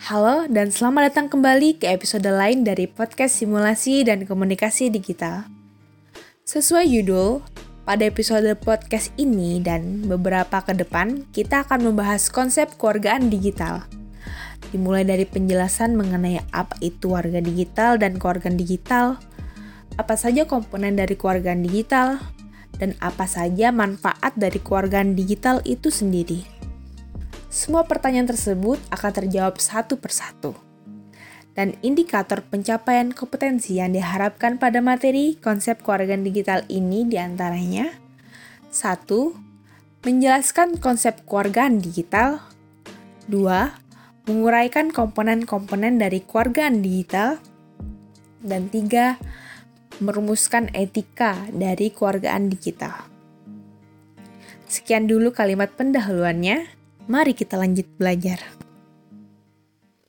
Halo dan selamat datang kembali ke episode lain dari podcast simulasi dan komunikasi digital. Sesuai judul, pada episode podcast ini dan beberapa ke depan, kita akan membahas konsep keluargaan digital. Dimulai dari penjelasan mengenai apa itu warga digital dan keluargaan digital, apa saja komponen dari keluargaan digital, dan apa saja manfaat dari keluargaan digital itu sendiri. Semua pertanyaan tersebut akan terjawab satu persatu. Dan indikator pencapaian kompetensi yang diharapkan pada materi konsep keluargaan digital ini di antaranya 1. Menjelaskan konsep keluargaan digital 2. Menguraikan komponen-komponen dari keluargaan digital dan 3. Merumuskan etika dari keluargaan digital. Sekian dulu kalimat pendahuluannya. Mari kita lanjut belajar.